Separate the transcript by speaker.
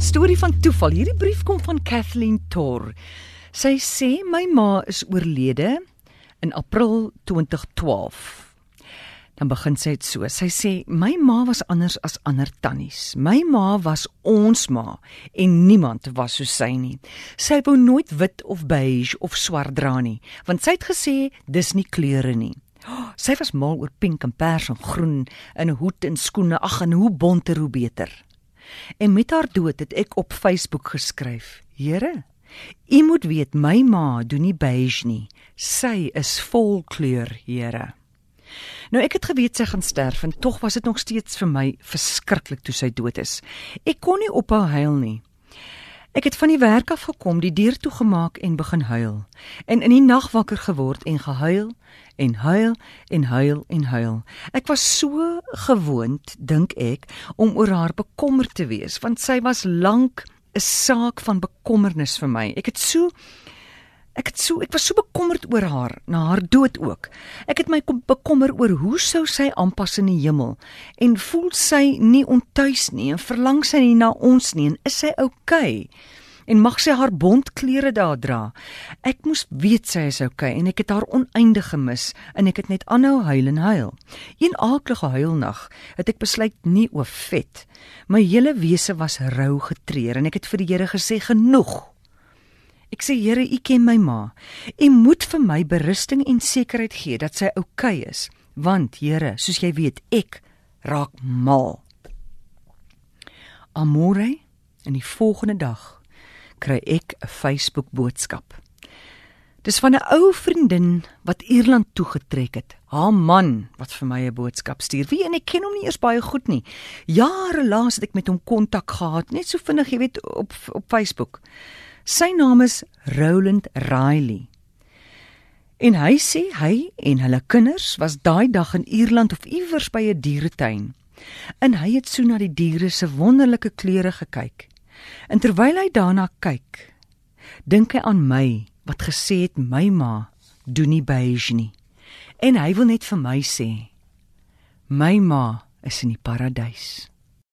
Speaker 1: Storie van toeval. Hierdie brief kom van Kathleen Tor. Sy sê my ma is oorlede in April 2012. Dan begin sy dit so. Sy sê my ma was anders as ander tannies. My ma was ons ma en niemand was so sy nie. Sy wou nooit wit of beige of swart dra nie, want sy het gesê dis nie kleure nie. Sy was mal oor pink en pers en groen in 'n hoed en skoene. Ag en hoe bonter hoe beter. En met haar dood het ek op Facebook geskryf: Here, U moet weet my ma doen nie beige nie. Sy is vol kleur, Here. Nou ek het geweet sy gaan sterf en tog was dit nog steeds vir my verskriklik toe sy dood is. Ek kon nie ophou huil nie. Ek het van die werk af gekom, die deur toegemaak en begin huil. En in die nag wakker geword en gehuil en huil en huil en huil. Ek was so gewoond, dink ek, om oor haar bekommerd te wees, want sy was lank 'n saak van bekommernis vir my. Ek het so Ek het so ek was so bekommerd oor haar, na haar dood ook. Ek het my bekommer oor hoe sou sy aanpas in die hemel en voel sy nie ontuis nie en verlang sy nie na ons nie en is sy oukei? Okay? En mag sy haar bondklere daar dra. Ek moes weet sy is oukei okay, en ek het haar oneindig gemis en ek het net aanhou huil en huil. Een aaklige huilnag het ek besluit nie oor vet. My hele wese was rou getreur en ek het vir die Here gesê genoeg. Ek sê Here, U ken my ma. U moet vir my berusting en sekerheid gee dat sy oukei okay is, want Here, soos jy weet, ek raak mal. Amore, en die volgende dag kry ek 'n Facebook boodskap. Dis van 'n ou vriendin wat Ierland toe getrek het. Haar man wat vir my 'n boodskap stuur. Wie en ek ken hom nie eers baie goed nie. Jare laas het ek met hom kontak gehad, net so vinnig, jy weet, op op Facebook. Sy naam is Roland Riley. En hy sê hy en hulle kinders was daai dag in Ierland of iewers by 'n dieretuin. En hy het so na die diere se wonderlike kleure gekyk. En terwyl hy daarna kyk, dink hy aan my wat gesê het my ma doen nie beige nie. En hy wil net vir my sê my ma is in die paradys.